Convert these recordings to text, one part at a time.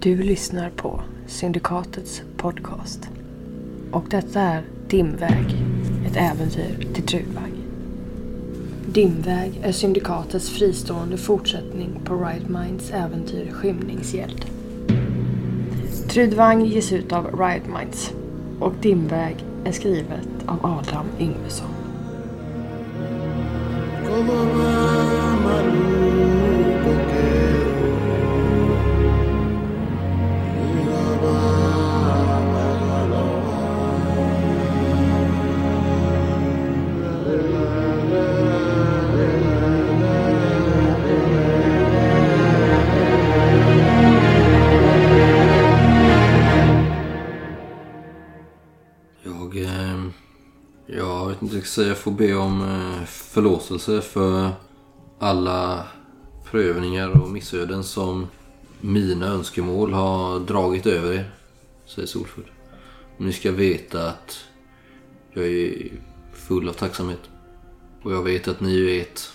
Du lyssnar på Syndikatets podcast. Och detta är Dimväg, ett äventyr till Trudvang. Dimväg är Syndikatets fristående fortsättning på Right Minds äventyr Skymningsgäld. Trudvang ges ut av Riot Minds och Dimväg är skrivet av Adam Yngvesson. Vad jag får be om eh, förlåtelse för alla prövningar och missöden som mina önskemål har dragit över er. Säger Solfull. Ni ska veta att jag är full av tacksamhet. Och jag vet att ni vet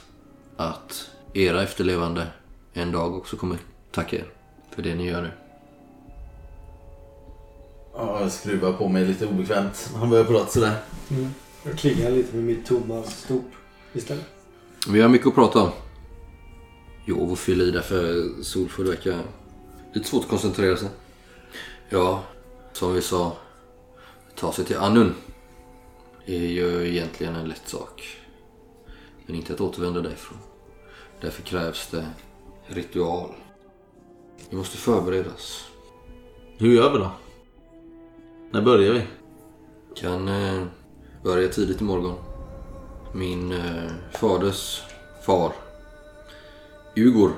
att era efterlevande en dag också kommer tacka er för det ni gör nu. Ja, jag skruvar på mig lite obekvämt. Han börjar prata sådär. Mm. Jag klingar lite med mitt tomma stop istället. Vi har mycket att prata om. Jo, och fylla i där för Solfull verkar lite svårt att koncentrera sig. Ja, som vi sa. Ta sig till Annun. är ju egentligen en lätt sak. Men inte att återvända därifrån. Därför krävs det ritual. Vi måste förberedas. Hur gör vi då? När börjar vi? Kan eh, Börjar tidigt imorgon. Min eh, faders far, Ugor.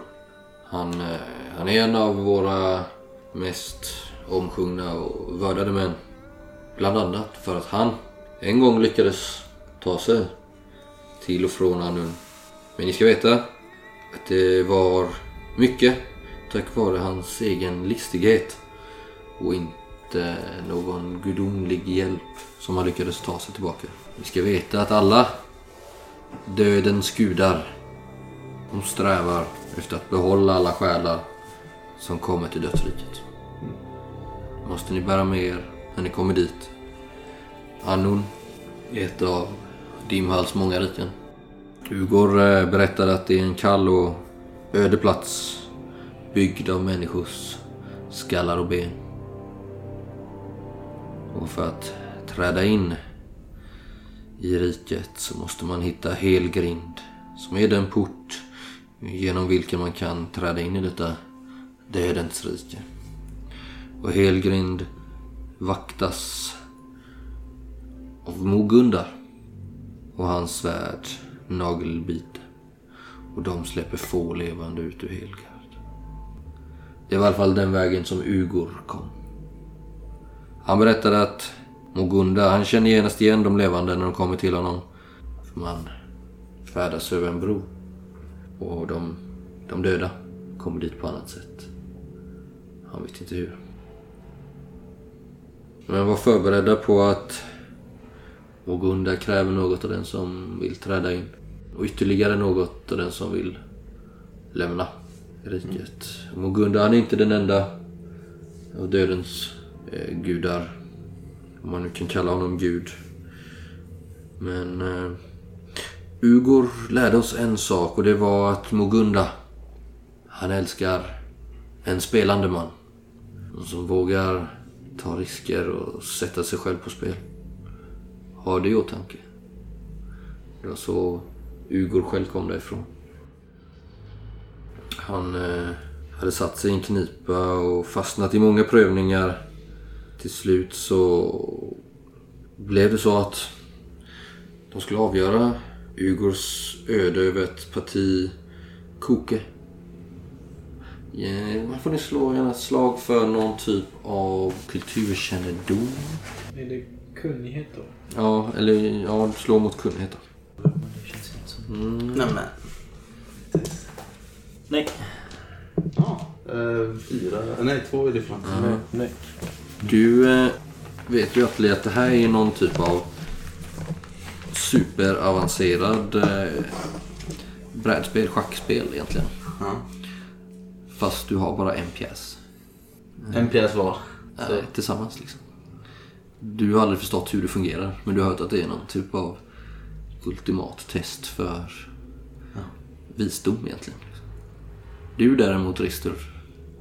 Han, eh, han är en av våra mest omsjungna och vördade män. Bland annat för att han en gång lyckades ta sig till och från Anun. Men ni ska veta att det var mycket tack vare hans egen listighet och inte Eh, någon gudomlig hjälp som han lyckades ta sig tillbaka. Vi ska veta att alla dödens gudar de strävar efter att behålla alla själar som kommer till dödsriket. måste ni bära med er när ni kommer dit. Anun är ett av Dimhals många riken. Ugor eh, berättade att det är en kall och öde plats byggd av människors skallar och ben. Och för att träda in i riket så måste man hitta Helgrind som är den port genom vilken man kan träda in i detta dödens rike. Och Helgrind vaktas av Mogundar och hans svärd Nagelbite. Och de släpper få levande ut ur Helgard. Det var i alla fall den vägen som Ugor kom. Han berättade att Mogunda, han känner genast igen de levande när de kommer till honom. För man färdas över en bro. Och de, de döda kommer dit på annat sätt. Han vet inte hur. Men var förberedda på att Mogunda kräver något av den som vill träda in. Och ytterligare något av den som vill lämna riket. Mogunda han är inte den enda av dödens eh, gudar. Om man nu kan kalla honom gud. Men eh, Ugor lärde oss en sak och det var att Mogunda han älskar en spelande man. Som vågar ta risker och sätta sig själv på spel. Ha det i åtanke. Det var så Ugor själv kom därifrån. Han eh, hade satt sig i en knipa och fastnat i många prövningar. Till slut så blev det så att de skulle avgöra Ugors öde över ett parti koke. Ja, man får ni slå gärna ett slag för någon typ av kulturkännedom. Är det kunnighet då? Ja, eller ja, slå mot kunnighet då. Det känns. Mm. Nämen. Nej. Ja. Uh, fyra. Nej, två är different. Ja. Nej. Du eh, vet ju att det här är någon typ av superavancerad eh, brädspel, schackspel egentligen. Ja. Fast du har bara en pjäs. En pjäs var. Ja, tillsammans liksom. Du har aldrig förstått hur det fungerar. Men du har hört att det är någon typ av ultimat test för visdom egentligen. Du däremot Rister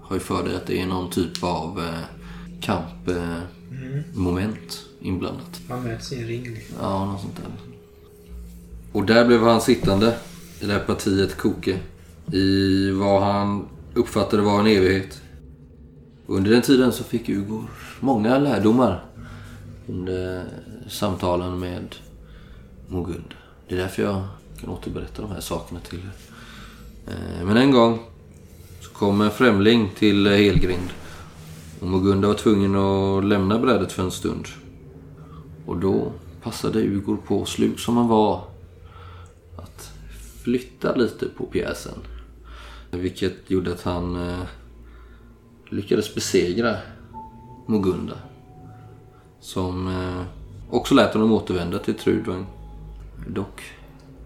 har ju för dig att det är någon typ av eh, kampmoment inblandat. Man möts i en ring. Ja, något sånt där. Och där blev han sittande i det här partiet Koke. I vad han uppfattade var en evighet. Under den tiden så fick Ugor många lärdomar under samtalen med Mogund. Det är därför jag kan återberätta de här sakerna till er. Eh, Men en gång så kom en främling till Helgrind. Och var tvungen att lämna brädet för en stund. Och då passade Ugor på, slug som han var, att flytta lite på pjäsen. Vilket gjorde att han eh, lyckades besegra Mugunda Som eh, också lät honom återvända till Trudvang. Dock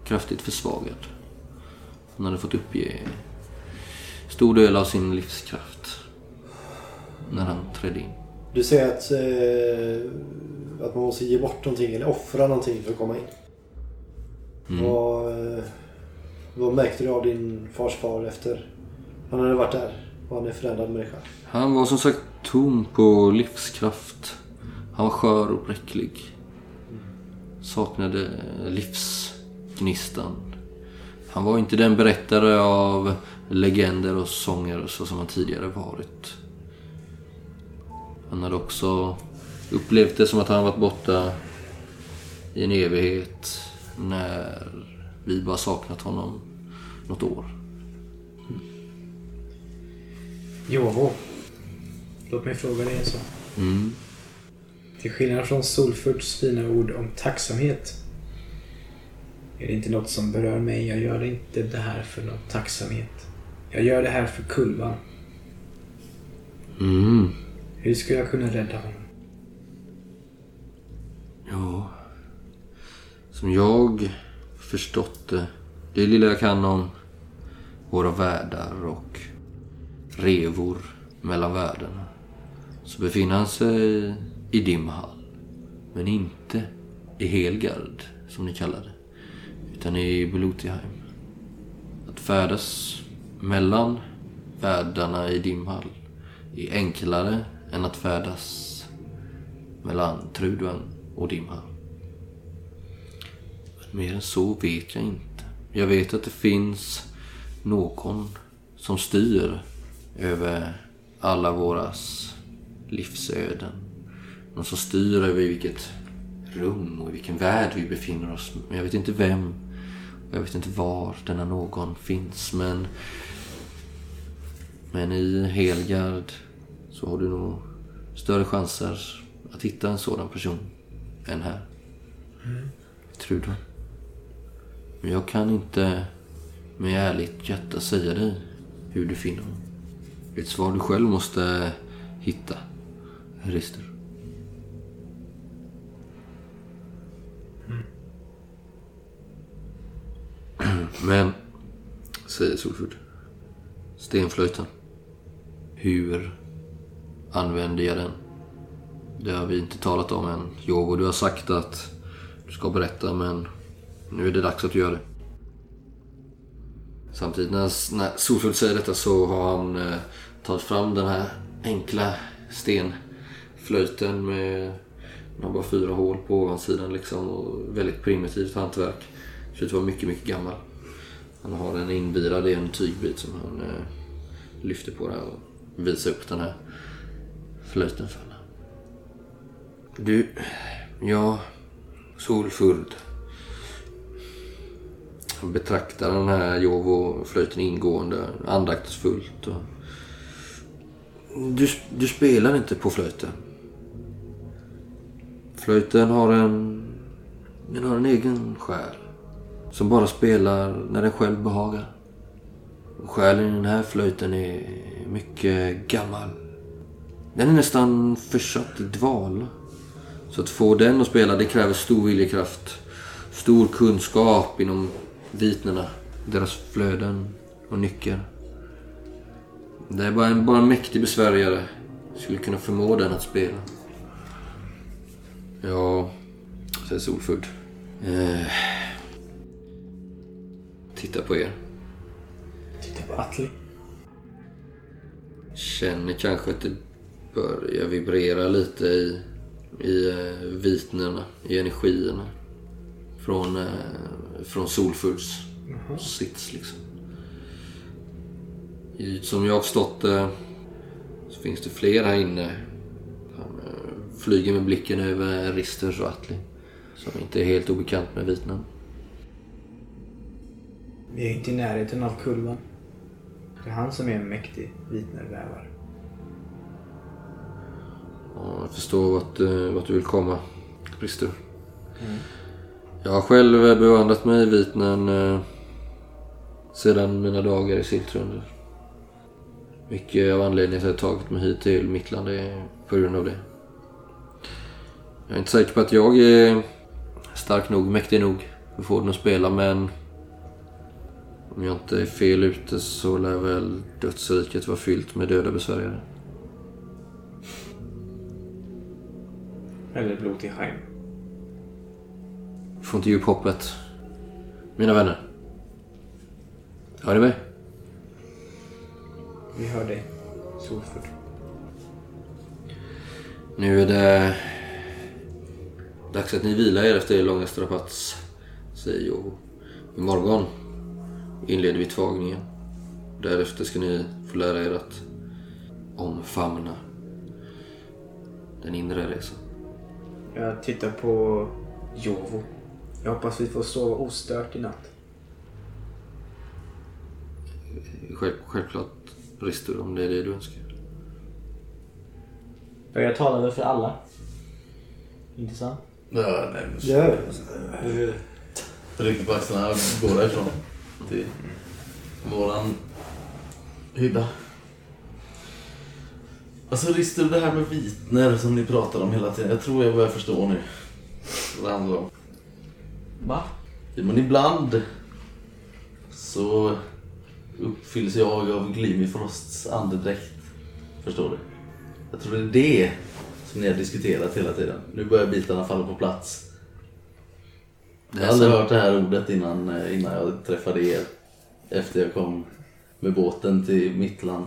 kraftigt försvagad. Han hade fått uppge stor del av sin livskraft när han trädde in. Du säger att, eh, att man måste ge bort någonting eller offra någonting för att komma in. Vad, eh, vad märkte du av din fars far efter han hade varit där? Var han en förändrad människa? Han var som sagt tom på livskraft. Han var skör och bräcklig. Saknade livsgnistan. Han var inte den berättare av legender och sånger så som han tidigare varit. Han hade också upplevt det som att han varit borta i en evighet när vi bara saknat honom något år. Jovo. Låt mig fråga dig en sak. Mm. Till skillnad från Solfurts fina ord om tacksamhet är det inte något som berör mig. Jag gör inte det här för någon tacksamhet. Jag gör det här för Kulvan. Mm. Hur ska jag kunna rädda honom? Ja. Som jag förstått det. Det lilla jag kan om våra världar och revor mellan världarna. Så befinner han sig i Dimhall. Men inte i Helgard, som ni kallar det. Utan i Belutiheim. Att färdas mellan världarna i Dimhall är enklare än att färdas mellan Trudvang och Dimha. Men mer än så vet jag inte. Jag vet att det finns någon som styr över alla våras livsöden. Någon som styr över vilket rum och i vilken värld vi befinner oss. Men jag vet inte vem. Och jag vet inte var denna någon finns. Men, men i Helgard så har du nog större chanser att hitta en sådan person än här. Tror du? Men jag kan inte med ärligt hjärta säga dig hur du finner honom. Det är ett svar du själv måste hitta, Rister. Men, säger Solfurd, Stenflöjten. Hur använder jag den? Det har vi inte talat om än. Jogo, du har sagt att du ska berätta, men nu är det dags att du gör det. Samtidigt när, när Solfult säger detta så har han eh, tagit fram den här enkla stenflöjten med bara fyra hål på ovansidan liksom och väldigt primitivt hantverk. Ser ut att vara mycket, mycket gammal. Han har den invirad i en tygbit som han eh, lyfter på där och visar upp den här flöjten falla. Du, ja, Solfurd. Han betraktar den här Jovo-flöjten ingående, andaktsfullt. Och... Du, du spelar inte på flöjten. Flöjten har en, den har en egen själ. Som bara spelar när den själv behagar. Själen i den här flöjten är mycket gammal. Den är nästan försatt i dvala. Så att få den att spela det kräver stor viljekraft. Stor kunskap inom vitnerna. Deras flöden och nycker. Det är bara en, bara en mäktig besvärjare skulle kunna förmå den att spela. Ja, säger Solfudd. Eh, titta på er. Titta på Atli. Känner kanske att det börjar vibrera lite i, i eh, vitnerna, i energierna. Från, eh, från Solfulls sits liksom. Som jag har förstått det så finns det fler här inne. Han eh, flyger med blicken över Risters och Atli. Som inte är helt obekant med vitnen. Vi är inte i närheten av kurvan. Det är han som är en mäktig vitnervävare. Ja, jag förstår vart, eh, vart du vill komma, Rister. Jag har själv bevandrat mig i vitnen eh, sedan mina dagar i Siltrunder. Mycket av anledningen till att jag tagit mig hit till Mittland är på grund av det. Jag är inte säker på att jag är stark nog, mäktig nog för att få den att spela men om jag inte är fel ute så lär väl dödsriket vara fyllt med döda besvärjare. Eller blod till Heim. Får inte ge upp hoppet. Mina vänner. Hör ni mig? Vi hör dig, Solford. Nu är det dags att ni vilar er efter er långa strapats, säger jag. Imorgon inleder vi tvagningen. Därefter ska ni få lära er att omfamna den inre resan. Jag tittar på Jovo. Jag hoppas vi får sova ostört i natt. Själv, självklart brister om det är det du önskar. För jag talar väl för alla? Inte sant? Ja, nej, men Ja, rycker på axlarna och går därifrån. Till våran hydda. Alltså Rister, det här med vitner som ni pratar om hela tiden. Jag tror jag börjar förstå nu vad det handlar om. Va? Ja, men ibland så uppfylls jag av Glimifrosts andedräkt. Förstår du? Jag tror det är det som ni har diskuterat hela tiden. Nu börjar bitarna falla på plats. Jag har aldrig hört det här ordet innan, eh, innan jag träffade er. Efter jag kom med båten till Mittland.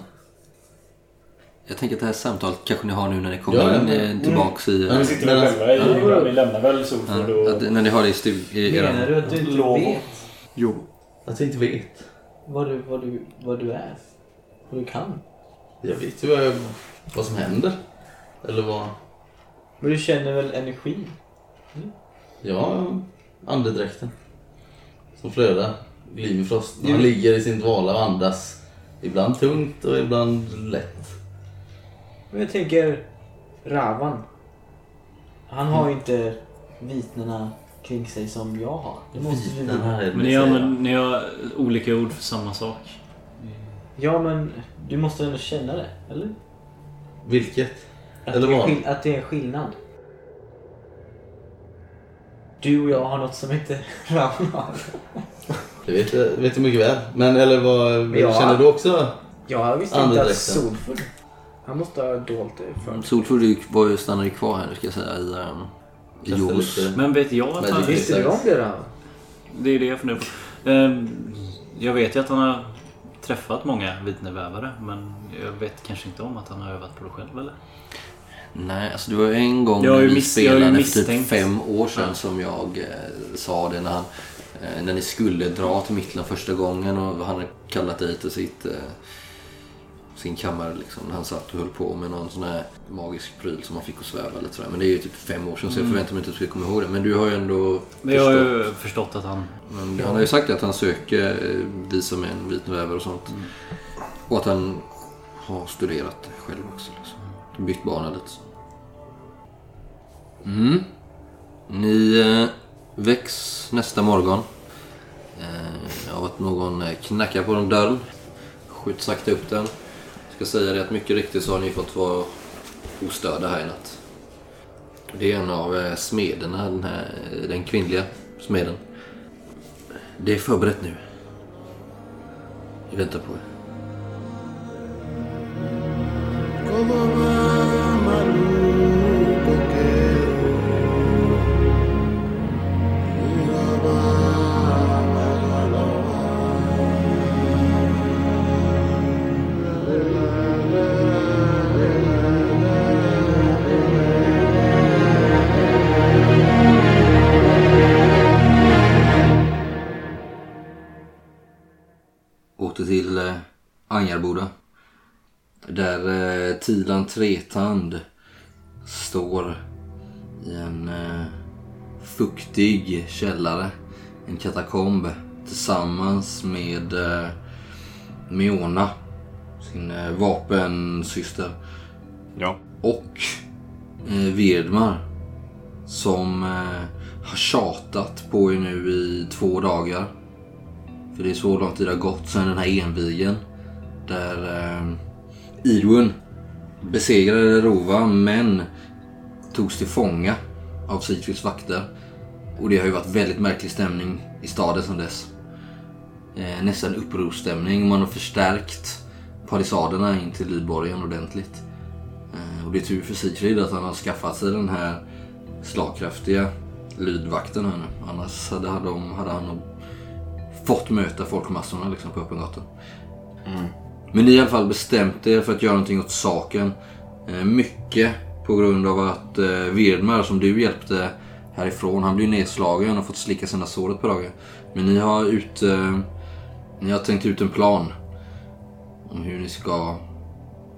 Jag tänker att det här samtalet kanske ni har nu när ni kommer Ja, ja, in men- eh, tillbaks i... Ja, Vi sitter väl själva i... Vi lämnar väl Solford Ja, och... att, när ni har det i, stu- i Menar eran... du att du inte Lov. vet Jo. Att jag inte vet. vad du, vad, du, vad du är? Vad du kan? Jag vet ju vad, jag, vad som händer. Eller vad... Men du känner väl energin? Ja, andedräkten. Som flödar. Glimifrost. Han Jo. ligger i sin dvala och andas. Ibland tungt och ibland lätt. Men jag tänker Ravan. Han har ju inte vitnena kring sig som jag har. Det måste du är Men ni, använder, ni har olika ord för samma sak. Ja men du måste ändå känna det, eller? Vilket? Att, Eller det är, vad? skill- att det är en skillnad. Du och jag har något som inte Ravan har. Det vet jag, vet mycket väl. Men eller vad... Ja. Känner du också? Jag visste inte att Andedräkten. Solfull... Han måste ha dolt det för Solford var ju, stannade ju kvar här nu ska jag säga i, um, i lite- Men vet jag att han... Visste du om det Ravan? Det är det jag funderar på. Ehm, Jag vet ju att han har träffat många vitnevävare men jag vet kanske inte om att han har övat på det själv eller? Nej, alltså det var ju en gång Jag när vi ju spelade för typ fem år sedan som jag eh, sa det när han eh, när ni skulle dra till Mittland första gången och han hade kallat dig till sitt, eh, sin kammare liksom. Han satt och höll på med någon sån här magisk pryl som man fick att sväva lite sådär. Men det är ju typ fem år sedan så jag förväntar mig inte att du ska komma ihåg det. Men du har ju ändå Mm. Men jag har ju förstått att han... Men han har ju sagt att han söker eh, visa med en vitvävare och sånt. Och att han har studerat det själv också. Liksom. Bytt bana lite. Så. Mm. Ni eh, väcks nästa morgon. Eh, av att någon eh, knackar på den dörren. Skjut sakta upp den. Ska säga det att mycket riktigt så har ni fått vara ostörda här i natt. Det är en av eh, smederna, den, här, den kvinnliga smeden. Det är förberett nu. Vi väntar på er. Angarboda. Där eh, Tilan Tretand står i en eh, fuktig källare. En katakomb tillsammans med eh, Miona, sin eh, vapensyster. Ja. Och eh, Virdmar som eh, har tjatat på er nu i två dagar. För det är så lång tid det har gått sedan den här envigen. Där eh, besegrade Rova men togs till fånga av Sigfrids vakter. Och det har ju varit väldigt märklig stämning i staden sedan dess. Eh, nästan upprorsstämning. Man har förstärkt palisaderna in till Lydborgen ordentligt. Eh, och det är tur för Sigfrid att han har skaffat sig den här slagkraftiga lydvakten här nu. Annars hade han, de, hade han fått möta folkmassorna liksom på öppen gata. Mm. Men ni har i alla fall bestämt er för att göra någonting åt saken. Eh, mycket på grund av att eh, Virdmar som du hjälpte härifrån, han blev nedslagen och fått slicka sina sår ett par dagar. Men ni har, ut, eh, ni har tänkt ut en plan om hur ni ska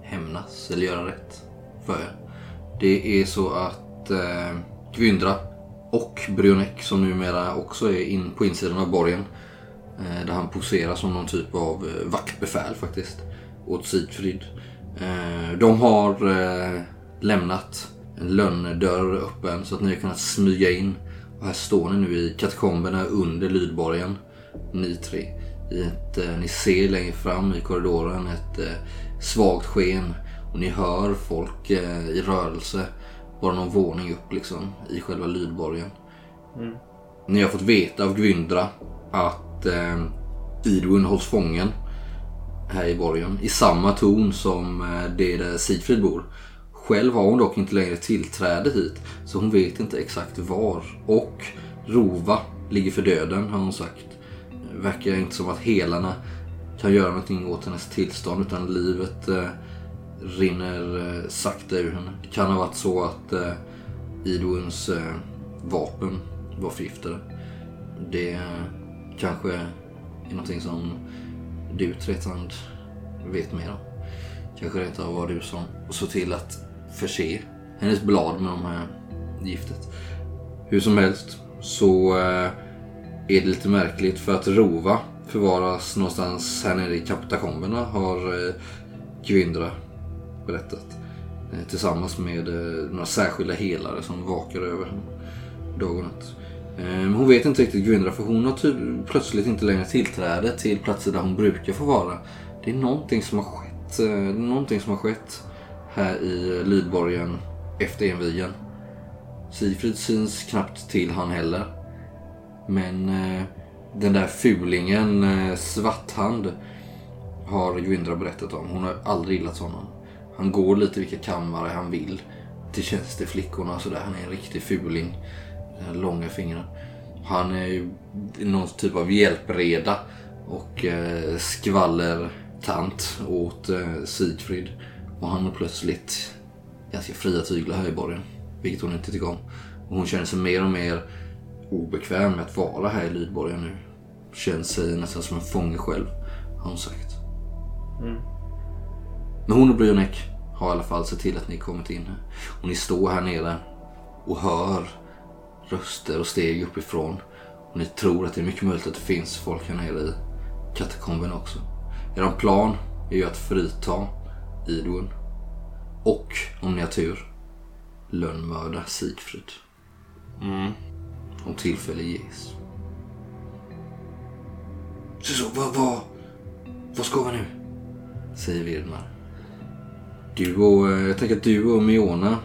hämnas eller göra rätt för er. Det är så att eh, Gwyndra och Brionek som numera också är in på insidan av borgen Eh, där han poserar som någon typ av eh, vaktbefäl faktiskt. Åt Sigfrid. Eh, De har eh, lämnat en lönndörr öppen så att ni har kunnat smyga in. Och här står ni nu i katakomberna under Lydborgen. Ni tre. Ett, eh, ni ser längre fram i korridoren ett eh, svagt sken. Och ni hör folk eh, i rörelse. Bara någon våning upp liksom i själva Lydborgen. Ni har fått veta av Gwyndra att eh, Idun hålls fången här i borgen i samma torn som eh, det där Sigfrid bor. Själv har hon dock inte längre tillträde hit så hon vet inte exakt var. Och Rova ligger för döden har hon sagt. Verkar inte som att helarna kan göra någonting åt hennes tillstånd utan livet eh, rinner eh, sakta ur henne. Det kan ha varit så att eh, Idwins eh, vapen var förgiftade. Det eh, kanske är någonting som du Tretand vet mer om. Kanske rent av var du som såg till att förse hennes blad med de här giftet. Hur som helst så eh, är det lite märkligt för att Rova förvaras någonstans här nere i katakomberna har eh, Gwyndra berättat. Eh, tillsammans med eh, några särskilda helare som vakar över henne dag och natt. Men hon vet inte riktigt Gwyndra för hon har typ plötsligt inte längre tillträde till platser där hon brukar få vara. Det är någonting som har skett. Eh, det är någonting som har skett här i Lydborgen efter envigen. Sigfrid syns knappt till han heller. Men eh, den där fulingen eh, Svarthand har Gwyndra berättat om. Hon har aldrig gillat honom. Han går lite vilka kammare han vill. Till tjänsteflickorna och sådär. Han är en riktig fuling. Långa fingrarna. Han är ju någon typ av hjälpreda och eh, skvallertant åt eh, Sigfrid. Och han har plötsligt ganska fria tyglar här i borgen. Vilket hon inte tycker om. Och hon känner sig mer och mer obekväm med att vara här i Lydborgen nu. Känner sig nästan som en fånge själv, har hon sagt. Men hon och Brionek har i alla fall sett till att ni kommit in här. Och ni står här nere och hör röster och steg uppifrån. Och ni tror att det är mycket möjligt att det finns folk här nere i katakomben också. Er plan är ju att frita Idun. Och, om ni har tur, lönnmörda Sigfrid. Om tillfälle ges. Så, så vad, vad, vad ska vi nu? Säger Virdmar. Du och, eh, jag tänker att du och Miona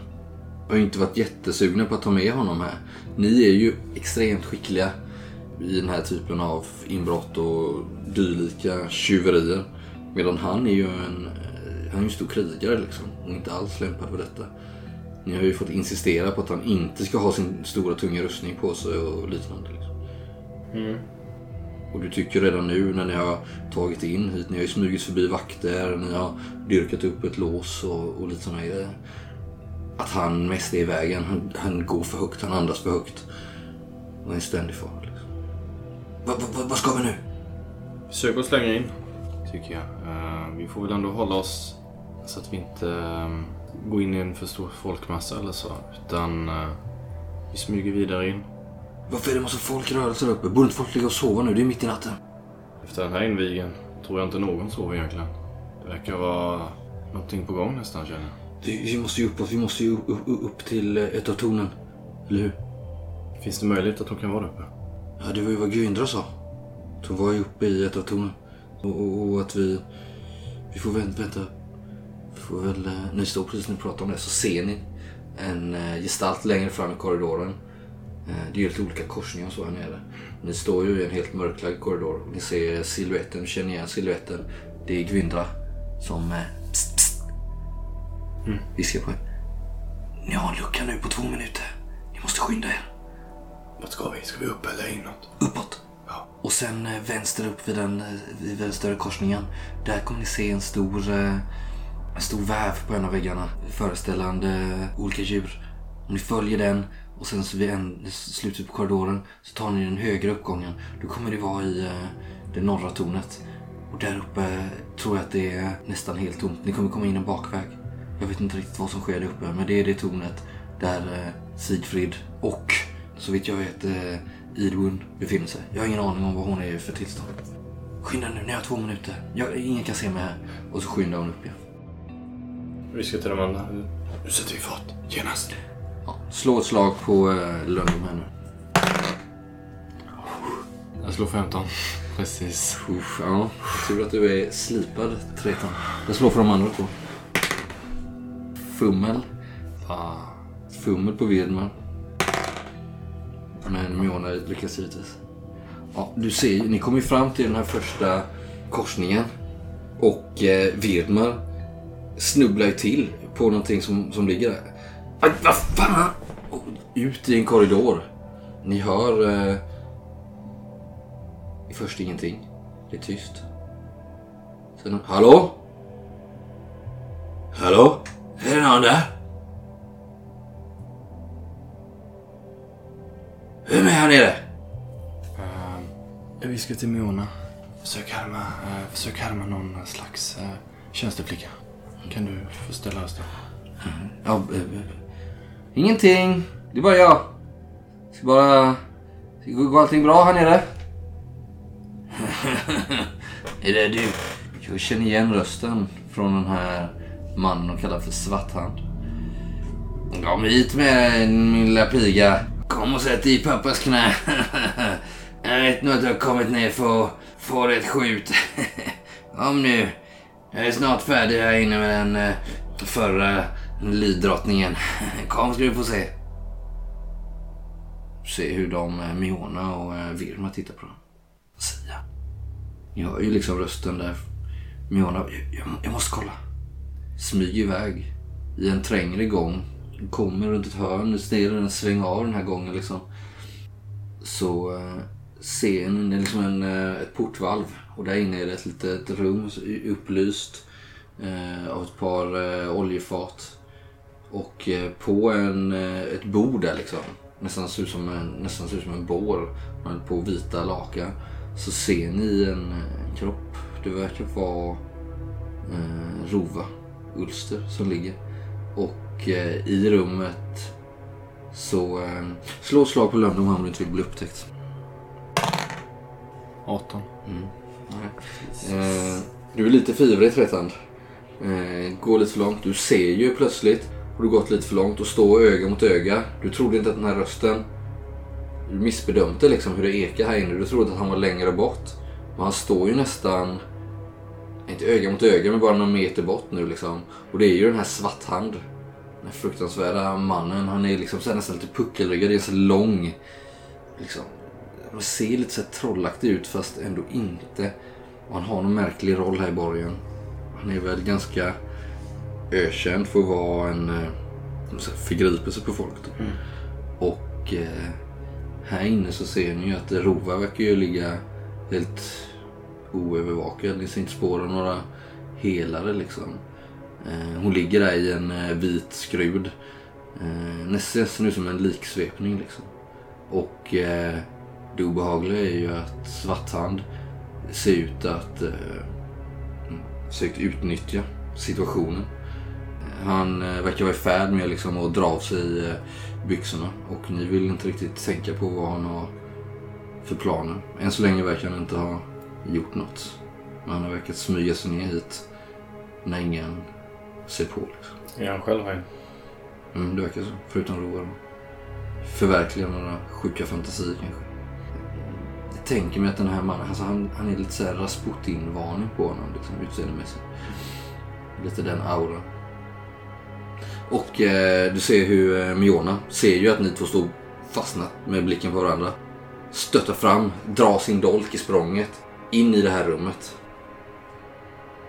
har ju inte varit jättesugna på att ta med honom här. Ni är ju extremt skickliga i den här typen av inbrott och dylika tjuverier. Medan han är ju en, eh, han är ju en stor krigare liksom och inte alls lämpad för detta. Ni har ju fått insistera på att han inte ska ha sin stora tunga rustning på sig och liknande. Liksom. Och du tycker redan nu när ni har tagit in hit, ni har ju smugit förbi vakter, ni har dyrkat upp ett lås och, och lite sådana grejer. Att han mest är i vägen. Han, han går för högt, han andas för högt. Och är en ständig fara. Liksom. Va, va, va, vad ska vi nu? Försök att slänga in, tycker jag. Eh, vi får väl ändå hålla oss så att vi inte eh, går in i en för stor folkmassa eller så. Utan eh, vi smyger vidare in. Varför är det massa folk i rörelse där uppe? Borde inte folk ligga och sova nu? Det är mitt i natten. Efter den här invigen tror jag inte någon sover egentligen. Det verkar vara någonting på gång nästan känner jag. Vi, måste ju uppåt. Vi måste ju upp, upp, upp till eh, ett av tornen. Eller hur? Finns det möjlighet att de kan vara där uppe? Ja, det var ju vad Gyndra sa. De var ju uppe i ett av tornen. Och, och, och att vi... Vi får vänta. vänta. Vi får väl... eh, ni står precis när ni pratar om det så ser ni en eh, gestalt längre fram i korridoren. Det är ju lite olika korsningar och så här nere. Ni står ju i en helt mörklagd korridor. Ni ser siluetten, känner igen siluetten. Det är Gwyndra som viskar på er. Ni har en lucka nu på två minuter. Ni måste skynda er. Vart ska vi? Ska vi upp eller inåt? Uppåt. Ja. Och sen eh, vänster upp vid den, eh, vid den större korsningen. Där kommer ni se en stor, eh, en stor väv på en av väggarna. Föreställande olika djur. Om ni följer den och sen så vid en, slutet på korridoren så tar ni den högre uppgången. Då kommer det vara i det norra tornet. Och där uppe tror jag att det är nästan helt tomt. Ni kommer komma in en bakväg. Jag vet inte riktigt vad som sker där uppe men det är det tornet där eh, Sigfrid och så vitt jag vet eh, Idun befinner sig. Jag har ingen aning om vad hon är för tillstånd. Skynda nu, ni har två minuter. Jag, ingen kan se mig här. Och så skyndar hon upp igen. Vi ska till de andra. Nu sätter vi fart. Genast. Ja, slå ett slag på eh, Lundum här nu. Jag slår 15. Precis. Uff, ja, tur att du är slipad, Tretan. Jag slår för de andra två. Fummel. Fan. Fummel på Vedman. Men Miona lyckas givetvis. Ja, du ser ju, ni kommer ju fram till den här första korsningen. Och eh, Vedmar snubblar ju till på någonting som, som ligger där. Aj, vad fan! Och ut i en korridor. Ni hör eh, först ingenting. Det är tyst. Sen, hallå? Hallå? Är det någon där? Vem är här nere? Uh, vi ska till Miona. Försök härma, uh, försök härma någon slags uh, tjänsteflicka. Kan du få ställa oss då? Ja, eh, eh, ingenting. Det är bara jag. Ska bara... Går allting bra här nere? är det du? Jag känner igen rösten från den här mannen de kallar för Svarthand. Kom hit med min lilla piga. Kom och sätt dig i pappas knä. jag vet nog att du har kommit ner för att få dig ett skjut. Kom nu. Jag är snart färdig här inne med den eh, förra lydrottningen. Kom ska du få se. Se hur de, eh, Miona och eh, Virma tittar på dem. Sia. Ni hör ju liksom rösten där. Miona, jag, jag måste kolla. Smyger iväg i en trängre gång. Kommer runt ett hörn, nu den sväng av den här gången liksom. Så eh, ser ni liksom en, eh, ett portvalv och där inne är det ett litet rum upplyst eh, av ett par eh, oljefat. Och eh, på en, eh, ett bord där liksom, nästan ser ut som en, nästan ser ut som en bår men på vita lakan så ser ni en, en kropp. Det verkar vara eh, Rova Ulster som ligger. Och eh, i rummet så eh, slå slag på lögn om han inte vill bli upptäckt. 18. Eh, du är lite fivrig Tretand. Eh, går lite för långt. Du ser ju plötsligt har du gått lite för långt och står öga mot öga. Du trodde inte att den här rösten... Du missbedömde liksom hur det ekar här inne. Du trodde att han var längre bort. Men han står ju nästan... Inte öga mot öga men bara några meter bort nu liksom. Och det är ju den här Svarthand. Den här fruktansvärda mannen. Han är liksom så nästan lite puckelryggad. Är så lång. Liksom. Han ser lite så trollaktig ut fast ändå inte. Och han har någon märklig roll här i borgen. Han är väl ganska ökänd för att vara en, eh, sig på folk. Då. Och eh, här inne så ser ni ju att Rova verkar ju ligga helt oövervakad. Ni ser inte spår av några helare liksom. Eh, hon ligger där i en eh, vit skrud. Eh, nästan ser ut som en liksvepning liksom. Och eh, det obehagliga är ju att Svarthand ser ut att eh, mm, försökt utnyttja situationen. Eh, han eh, verkar vara i färd med liksom, att dra av sig eh, byxorna och ni vill inte riktigt tänka på vad han har för planer. Än så länge verkar han inte ha gjort något. Men han har verkat smyga sig ner hit när ingen ser på. Liksom. Är han själv här? Mm, det verkar så. Förutom Roar. Förverkliga några sjuka fantasier kanske. Jag tänker mig att den här mannen, alltså han, han är lite såhär Rasputin-varning på honom liksom, utseendemässigt. Lite den auran. Och eh, du ser hur eh, Miona ser ju att ni två står fastnat med blicken på varandra. Stöttar fram, drar sin dolk i språnget in i det här rummet.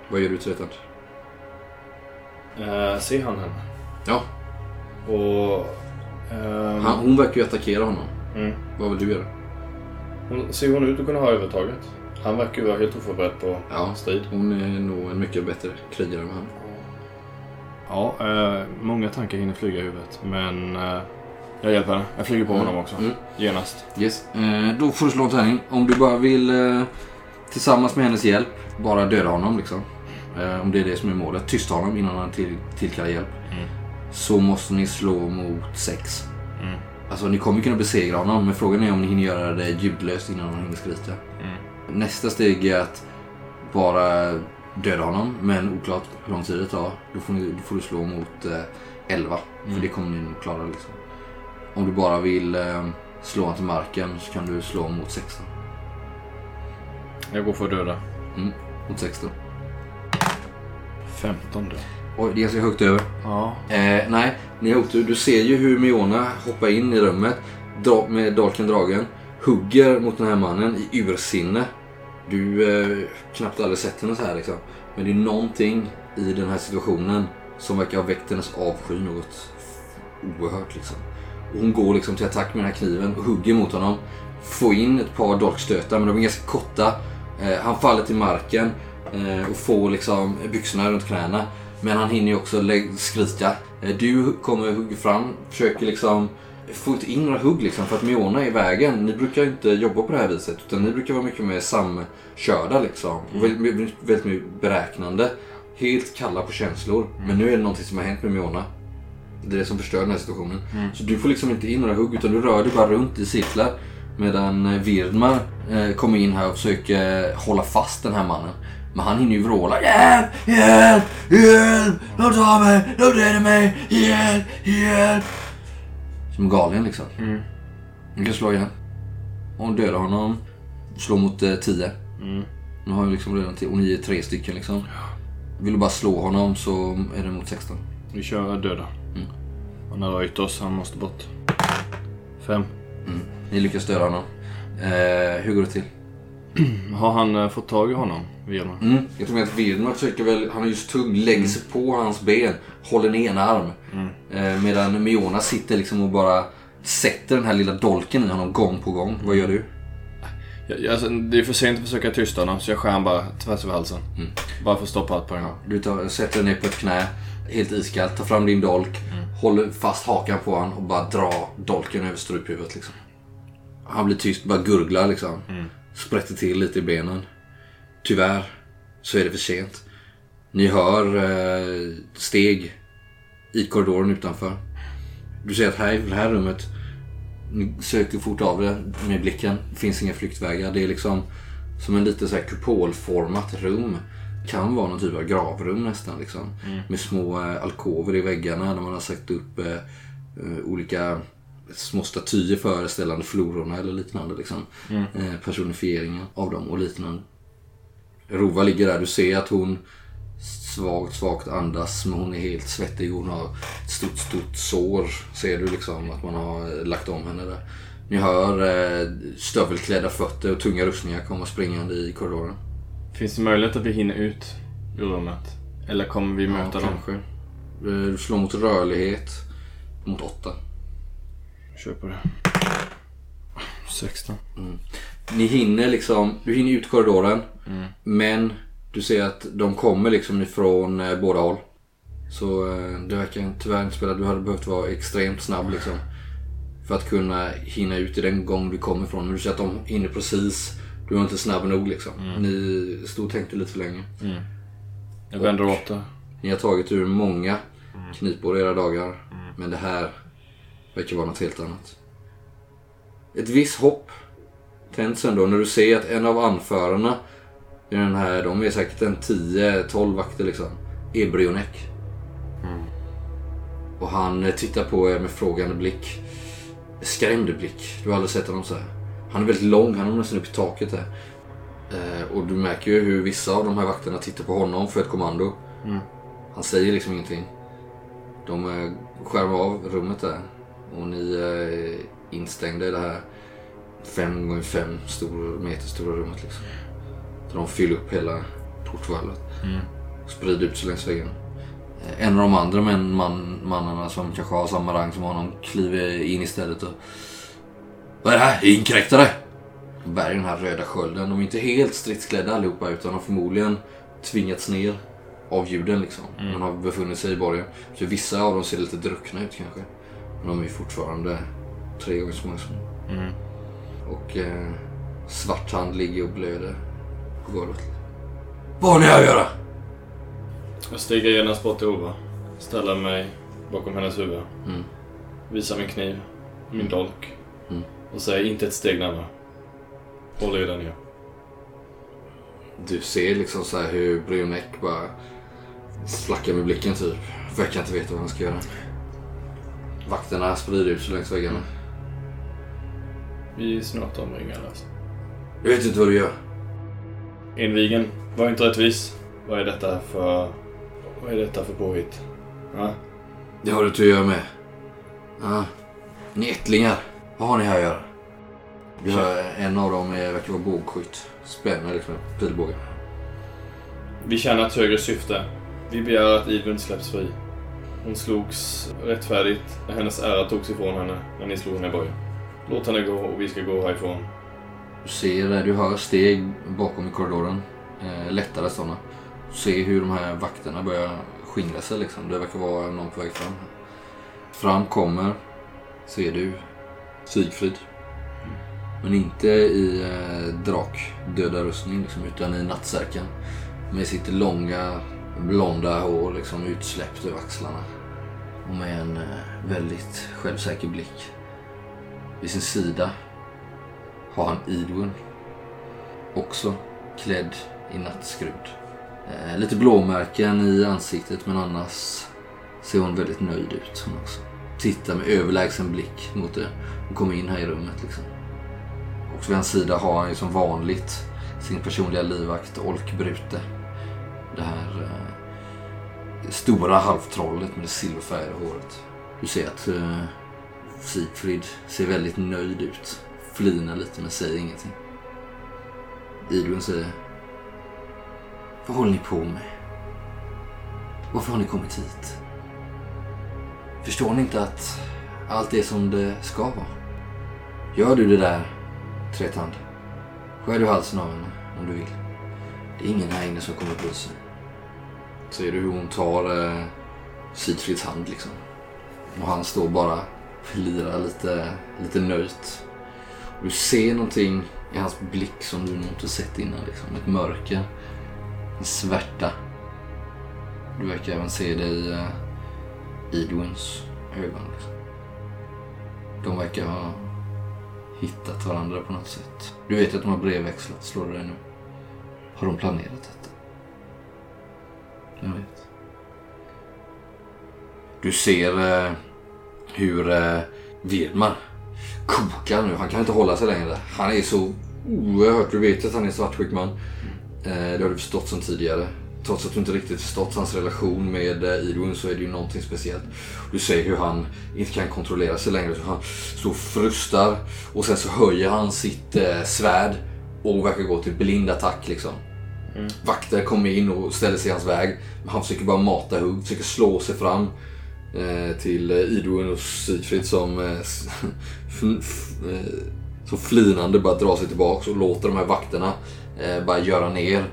Vad gör du Tretand? Uh, ser han henne? Ja, Och... ehm, han, hon verkar ju attackera honom. Mm. Vad vill du göra? Hon, ser hon ut att kunna ha övertaget? Han verkar ju vara helt oförberedd på Ja, strid. hon är nog en mycket bättre krigare än han. Ja, eh, många tankar hinner flyga i huvudet. Men eh, jag hjälper henne. Jag flyger på Mm. honom också. Mm. Genast. Yes. Eh, då får du slå en tärning. Om du bara vill eh, tillsammans med hennes hjälp bara döda honom liksom. Eh, om det är det som är målet. Tysta honom innan han till, tillkallar hjälp. Mm. Så måste ni slå mot sex. Mm. Alltså ni kommer kunna besegra honom men frågan är om ni hinner göra det ljudlöst innan han hinner skrika. Mm. Nästa steg är att bara döda honom men oklart hur lång tid det tar. Då får, ni, då får du slå mot eh, 11. För Mm. det kommer ni nog klara liksom. Om du bara vill eh, slå honom till marken så kan du slå mot 16. Jag går för döda. Mot 16. 15 då. Oj, det är ganska högt över. Ja. Eh, nej, ni har otur. Du ser ju hur Miona hoppar in i rummet dra, med dolken dragen. Hugger mot den här mannen i ursinne. Du eh, knappt aldrig sett henne så här liksom. Men det är någonting i den här situationen som verkar ha väckt hennes avsky något oerhört liksom. Och hon går liksom till attack med den här kniven och hugger mot honom. Får in ett par dolkstötar men de är ganska korta. Eh, han faller till marken eh, och får liksom byxorna runt knäna. Men han hinner ju också skrika. Eh, Du kommer hugga fram, försöker liksom få inte in några hugg liksom för att Miona är i vägen. Ni brukar inte jobba på det här viset utan ni brukar vara mycket mer samkörda liksom. Och väldigt, väldigt, mycket beräknande. Helt kalla på känslor. Men nu är det någonting som har hänt med Miona. Det är det som förstör den här situationen. Så du får liksom inte in några hugg utan du rör dig bara runt i cirklar. Medan eh, Virdmar eh, kommer in här och försöker hålla fast den här mannen. Men han hinner ju vråla Hjälp! Hjälp! Hjälp! De tar mig! De dödar mig! Hjälp! Hjälp! Som galen liksom. Mm. Du kan slå igen. Du dödar honom, slå mot eh, 10. Mm. Nu har jag liksom redan till, och ni är tre stycken liksom. Vill du bara slå honom så är det mot 16. Vi kör döda. Mm. Han har röjt oss. Han måste bort. Fem. Ni lyckas döda honom. Eh, hur går det till? Har han eh, fått tag i honom? Virman? Mm. Jag tror att Virdmar försöker väl, han är just tung, lägger sig på hans ben, håller ner ena arm. Eh, medan Miona sitter liksom och bara sätter den här lilla dolken i honom gång på gång. Vad gör du? Jag, jag, alltså, det är för sent att försöka tysta honom så jag skär han bara tvärs över halsen. Mm. Bara för att stoppa allt på en gång. Du tar, sätter dig ner på ett knä, helt iskallt, tar fram din dolk, håller fast hakan på honom och bara drar dolken över struphuvudet liksom. Han blir tyst, bara gurglar liksom. Sprätter till lite i benen. Tyvärr så är det för sent. Ni hör eh, steg i korridoren utanför. Du ser att här i det här rummet, ni söker fort av det med blicken. Det finns inga flyktvägar. Det är liksom som en lite så här kupolformat rum. Kan vara någon typ av gravrum nästan. Liksom. Med små eh, alkover i väggarna där man har satt upp eh, eh, olika små statyer föreställande flororna eller liknande. Liksom. Eh, personifieringen av dem och liknande. Rova ligger där. Du ser att hon svagt, svagt andas men hon är helt svettig. Hon har ett stort, stort sår. Ser du liksom att man har eh, lagt om henne där. Ni hör eh, stövelklädda fötter och tunga rustningar komma springande i korridoren. Finns det möjlighet att vi hinner ut ur rummet? Eller kommer vi möta ja, dem? kanske. Eh, Du slår mot rörlighet. mot 8. Kör på det. 16. Ni hinner liksom, du hinner ut korridoren. Men du ser att de kommer liksom ifrån eh, båda håll. Så eh, det verkar tyvärr inte spela. Du hade behövt vara extremt snabb liksom. För att kunna hinna ut i den gång du kommer ifrån. Men du ser att de hinner precis. Du var inte snabb nog liksom. Ni stod och tänkte lite för länge. Jag vänder åt det. Ni har tagit ur många knipor era dagar. Men det här verkar vara något helt annat. Ett visst hopp tänds ändå när du ser att en av anförarna i den här, de är säkert en 10-12 vakter liksom, är Brionek. Och han tittar på er med frågande blick. Skrämd blick. Du har aldrig sett honom så här. Han är väldigt lång, han är nästan upp i taket där. Eh, och du märker ju hur vissa av de här vakterna tittar på honom för ett kommando. Han säger liksom ingenting. De eh, skärmar av rummet där. Och ni är instängda i det här 5 gånger 5 stor, meter stora rummet liksom. Så de fyller upp hela portvalvet. Och sprider ut sig längs väggen. Eh, En av de andra män, man, mannarna som kanske har samma rang som honom kliver in istället och... Vad är det här? Inkräktare! De bär den här röda skölden. De är inte helt stridsklädda allihopa utan har förmodligen tvingats ner av ljuden liksom. De har befunnit sig i borgen. Så vissa av dem ser lite druckna ut kanske. Men de är fortfarande tre gånger så många som Och eh, svart hand ligger och blöder på golvet. Vad har ni att göra? Jag stiger genast bort till Ova. Ställer mig bakom hennes huvud. Mm. Visar min kniv, min dolk. Mm. Och säger inte ett steg närmare. Håll er där nere. Du ser liksom så här hur Brionek bara slackar med blicken typ. Verkar inte veta vad han ska göra. Vakterna sprider ut sig längs väggarna. Vi är snart omringade alltså. Jag vet inte vad du gör. Invigen, var inte rättvis. Vad är detta för... Vad är detta för påhitt? Ja? Det har du inte att göra med. Ja. Ni är ättlingar. Vad har ni här att göra? Du hör, en av dem är, verkar vara bågskytt. Spänner liksom pilbågen. Vi tjänar ett högre syfte. Vi begär att Idun släpps fri. Hon slogs rättfärdigt när hennes ära togs ifrån henne när ni slog henne i början. Låt henne gå och vi ska gå härifrån. Du ser, eh, du hör steg bakom i korridoren. Eh, lättare sådana. Du ser hur de här vakterna börjar skingra sig liksom. Det verkar vara någon på väg fram. Fram kommer, ser du, Sigfrid. Men inte i eh, drakdödarrustning liksom, utan i nattsärkan. Med sitt långa blonda hår liksom utsläppt över axlarna. Och med en eh, väldigt självsäker blick. Vid sin sida har han Idun. Också klädd i nattskrud. Eh, lite blåmärken i ansiktet men annars ser hon väldigt nöjd ut hon också. Tittar med överlägsen blick mot det. Hon kommer in här i rummet liksom. Och vid hans sida har han ju som vanligt sin personliga livvakt Olk Brute. Det här eh, stora halvtrollet med det silverfärgade håret. Du ser att eh, Sigfrid ser väldigt nöjd ut. Flinar lite men säger ingenting. Idun säger Vad håller ni på med? Varför har ni kommit hit? Förstår ni inte att allt är som det ska vara? Gör du det där, Tretand. Skär du halsen av henne om du vill. Det är ingen här inne som kommer bry sig. Ser du hur hon tar eh, Sigfrids hand liksom. Och han står bara lirar lite, lite nöjt. Och du ser någonting i hans blick som du nog inte sett innan. Liksom. Ett mörker. En svärta. Du verkar även se det i eh, Edwins ögon. Liksom. De verkar ha hittat varandra på något sätt. Du vet att de har brevväxlat, slår du dig nu? Har de planerat detta? Jag vet. Du ser eh, hur eh, Vedmar kokar nu. Han kan inte hålla sig längre. Han är så oerhört... Du vet att han är svartsjuk man. Eh, det har du förstått sedan tidigare. Trots att du inte riktigt förstått hans relation med eh, Idun så är det ju någonting speciellt. Du ser hur han inte kan kontrollera sig längre. Så han står och frustar och sen så höjer han sitt eh, svärd och verkar gå till blind attack liksom. Mm. Vakter kommer in och ställer sig i hans väg. Han försöker bara mata hugg, försöker slå sig fram. Eh, till eh, Idun och Sigfrid som, eh, f- f- som flinande bara drar sig tillbaka och låter de här vakterna eh, bara göra ner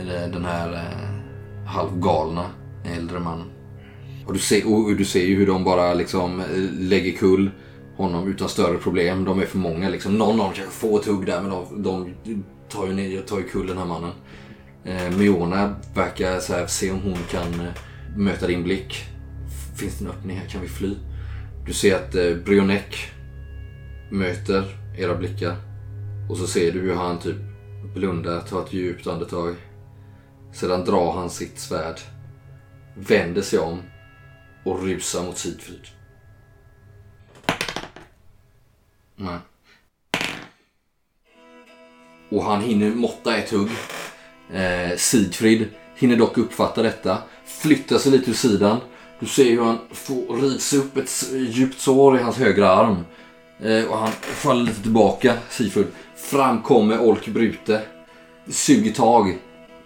eller den här eh, halvgalna äldre mannen. Och du, ser, och du ser ju hur de bara liksom lägger kull honom utan större problem. De är för många liksom. Någon av dem kanske får ett hugg där men de, de tar ju ner, tar ju kull den här mannen. Eh, Miona verkar så här, se om hon kan eh, möta din blick. Finns det en öppning här? Kan vi fly? Du ser att eh, Brionek möter era blickar. Och så ser du hur han typ blundar, tar ett djupt andetag. Sedan drar han sitt svärd, vänder sig om och rusar mot Sigfrid. Nej. Och han hinner måtta ett hugg. Eh, Sigfrid hinner dock uppfatta detta, flyttar sig lite ur sidan. Du ser hur han får rivs upp ett djupt sår i hans högra arm. Eh, och han faller lite tillbaka, Sigfrid. Fram kommer Olk Brute. Suger tag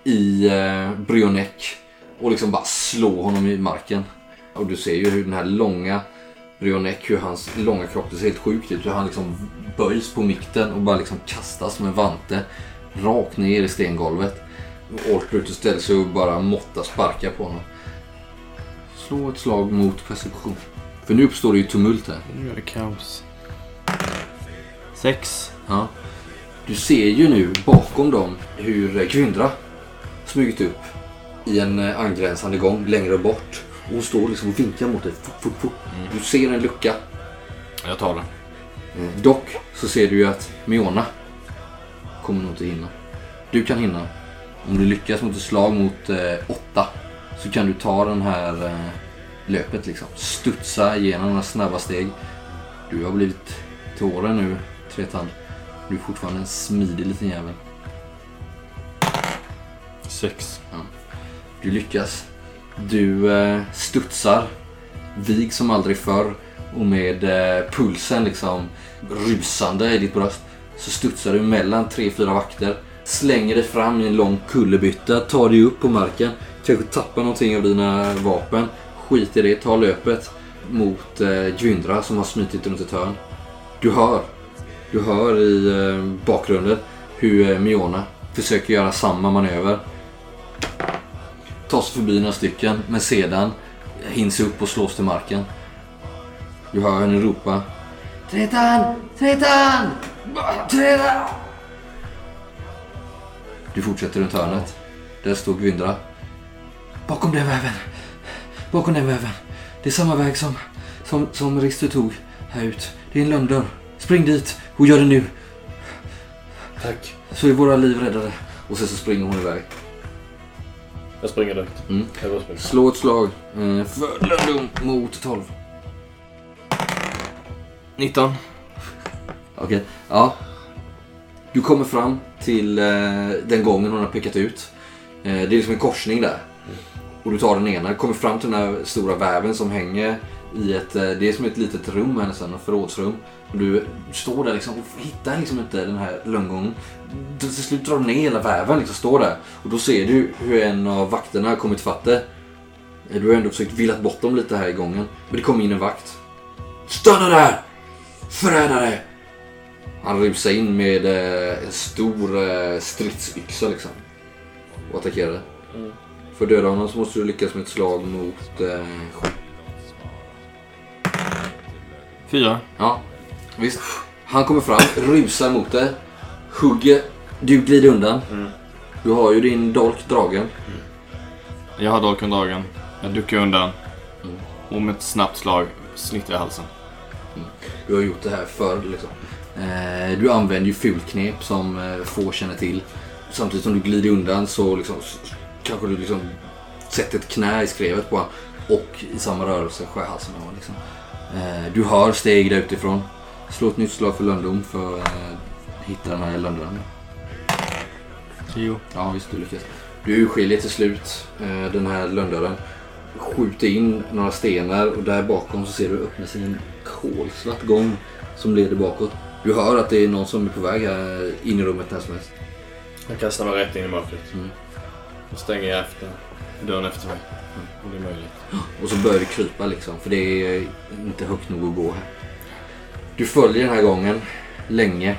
i eh, Brionek och liksom bara slår honom i marken. Och du ser ju hur den här långa Brionek, hur hans långa kropp, det ser helt sjukt ut. Hur han liksom böjs på mitten och bara liksom kastas som en vante rakt ner i stengolvet. Brute ställer sig och bara måttar sparka på honom. Slå ett slag mot perception. För nu uppstår det ju tumult här. Nu är det kaos. Sex. Ja. Du ser ju nu bakom dem hur Kvyndra smugit upp i en eh, angränsande gång längre bort. Och hon står liksom och vinkar mot dig. Fort, fort, fort. Du ser en lucka. Jag tar den. Eh, Dock så ser du ju att Miona kommer nog inte hinna. Du kan hinna. Om du lyckas mot ett slag mot eh, åtta så kan du ta den här eh, löpet liksom. Studsa igenom några snabba steg. Du har blivit till åren nu, Tretand. Du är fortfarande en smidig liten jävel. Sex. Du lyckas. Du eh, studsar, vig som aldrig förr och med eh, pulsen liksom rusande i ditt bröst så studsar du mellan tre, fyra vakter, slänger dig fram i en lång kullerbytta, tar dig upp på marken, kanske tappar någonting av dina vapen, skit i det, tar löpet mot eh, Gwyndra som har smitit runt ett hörn. Du hör, du hör i eh, bakgrunden hur eh, Miona försöker göra samma manöver tar sig förbi några stycken, men sedan hinns upp och slås till marken. Du hör henne ropa. Tretan! Tretan! Tretan! Du fortsätter runt hörnet. Där står Gwyndra. Bakom den väven. Bakom den väven. Det är samma väg som, som, som Rister tog här ut. Det är en lönndörr. Spring dit och gör det nu. Tack. Så är våra liv räddade. Och sen så springer hon iväg. Jag springer direkt. Mm. Jag springer. Slå ett slag eh, för Lundum mot 12. 19. Okej, ja. Du kommer fram till eh, den gången hon har pekat ut. Eh, det är liksom en korsning där. Och du tar den ena, kommer fram till den här stora väven som hänger i ett, eh, det är som ett litet rum här nästan, ett förrådsrum. Och du står där liksom och hittar liksom inte den här lönngången. Till slut drar du ner hela väven, liksom står där. Och då ser du hur en av vakterna har kommit fatt. Eh, Du har ändå försökt villat bort dem lite här i gången. Men det kommer in en vakt. Stanna där! Förrädare! Han rusar in med eh, en stor eh, stridsyxa liksom. Och attackerar. Mm. För att döda honom så måste du lyckas med ett slag mot eh, sju. Fyra. Ja, visst. Han kommer fram, rusar mot dig, hugger. Du glider undan. Du har ju din dolk dragen. Jag har dolken dragen. Jag duckar undan. Och med ett snabbt slag snittar jag halsen. Du har gjort det här förr liksom. Eh, du använder ju fulknep som eh, få känner till. Samtidigt som du glider undan så liksom, kanske du liksom sätter ett knä i skrevet på honom och i samma rörelse skär halsen av liksom. eh, Du hör steg där utifrån. Slå ett nytt slag för lönndom för att hitta den här lönnranden. Tio. Ja visst, du lyckas. Du urskiljer till slut den här lönndörren. Skjuter in några stenar och där bakom så ser du öppna sig en kolsvart gång som leder bakåt. Du hör att det är någon som är på väg här in i rummet när som helst. Jag kastar mig rätt in i mörkret. Mm. Då stänger efter dörren efter mig. Och det är möjligt. Och så börjar du krypa liksom. För det är inte högt nog att gå här. Du följer den här gången länge.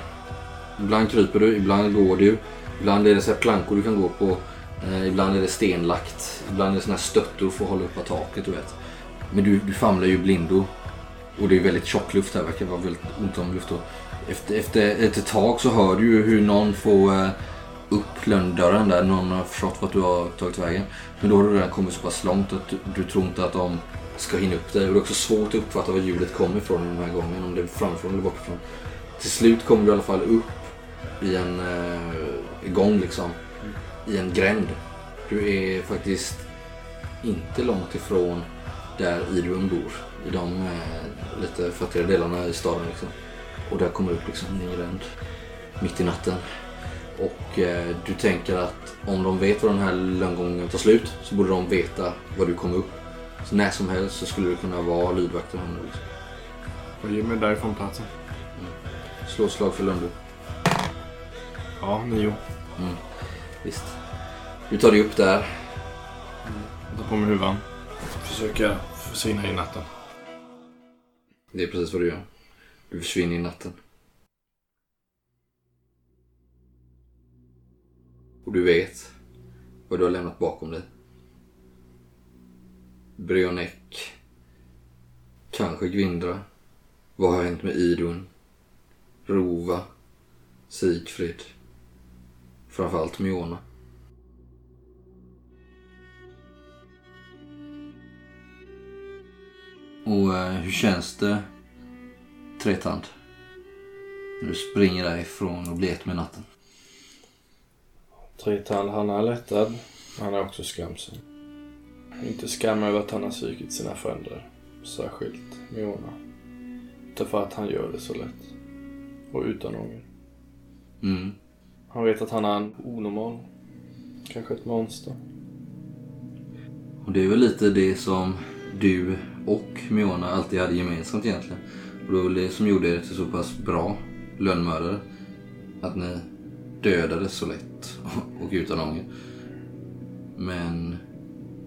Ibland kryper du, ibland går du. Ibland är det så plankor du kan gå på. Eh, ibland är det stenlagt. Ibland är det såna här stöttor för att hålla upp taket. Du vet. Men du, du famlar ju blindo. Och det är väldigt tjock luft här. verkar vara väldigt ont om luft. Och efter, efter ett tag så hör du ju hur någon får eh, upp lönndörren där. Någon har förstått vart du har tagit vägen. Men då har du redan kommit så pass långt att du, du tror inte att de ska hinna upp dig. Och det är också svårt att uppfatta var ljudet kommer ifrån den här gången. Om det är framifrån eller bakifrån. Till slut kommer du i alla fall upp i en eh, gång liksom. I en gränd. Du är faktiskt inte långt ifrån där Idun bor. I de eh, lite fattigare delarna i staden liksom. Och där kommer du upp liksom gränd. Mitt i natten. Och eh, du tänker att om de vet var den här lönngången tar slut så borde de veta var du kommer upp. Så när som helst så skulle det kunna vara lydvakter här nu. Liksom. Och ge mig därifrån platsen. Slå ett slag för Lundby. Ja, nio. Mm. Visst. Du tar dig upp där. Jag tar på mig huvan. Försöker försvinna i natten. Det är precis vad du gör. Du försvinner i natten. Och du vet vad du har lämnat bakom dig. Brionek. Kanske Gvindra. Vad har hänt med Idun? Rova. Sigfrid. Framförallt Miona. Och eh, hur känns det, Tretand? När du springer därifrån och blir ett med natten. Tretand, han är lättad. Han är också skamsen. Inte skam över att han har svikit sina föräldrar. Särskilt Miona. Därför att han gör det så lätt. Och utan ånger. Mm. Han vet att han är en onormal. Kanske ett monster. Och det är väl lite det som du och Miona alltid hade gemensamt egentligen. Och det var väl det som gjorde er till så pass bra lönnmördare. Att ni dödades så lätt och utan ånger. Men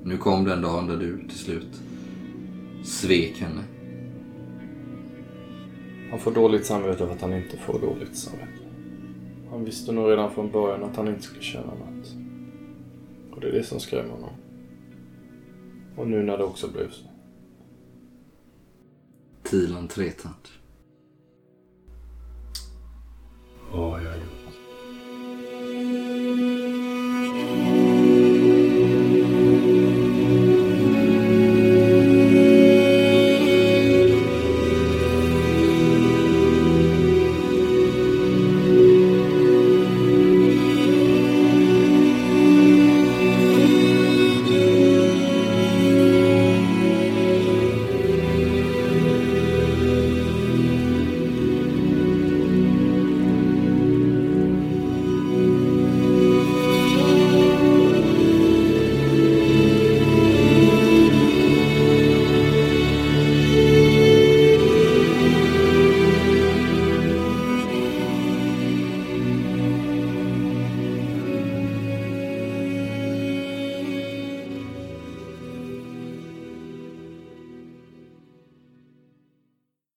nu kom den dagen där du till slut svek henne. Han får dåligt samvete för att han inte får dåligt samvete. Han visste nog redan från början att han inte skulle känna något. Och det är det som skrämmer honom. Och nu när det också blev så. Tilan Tretand. Vad har jag gjort?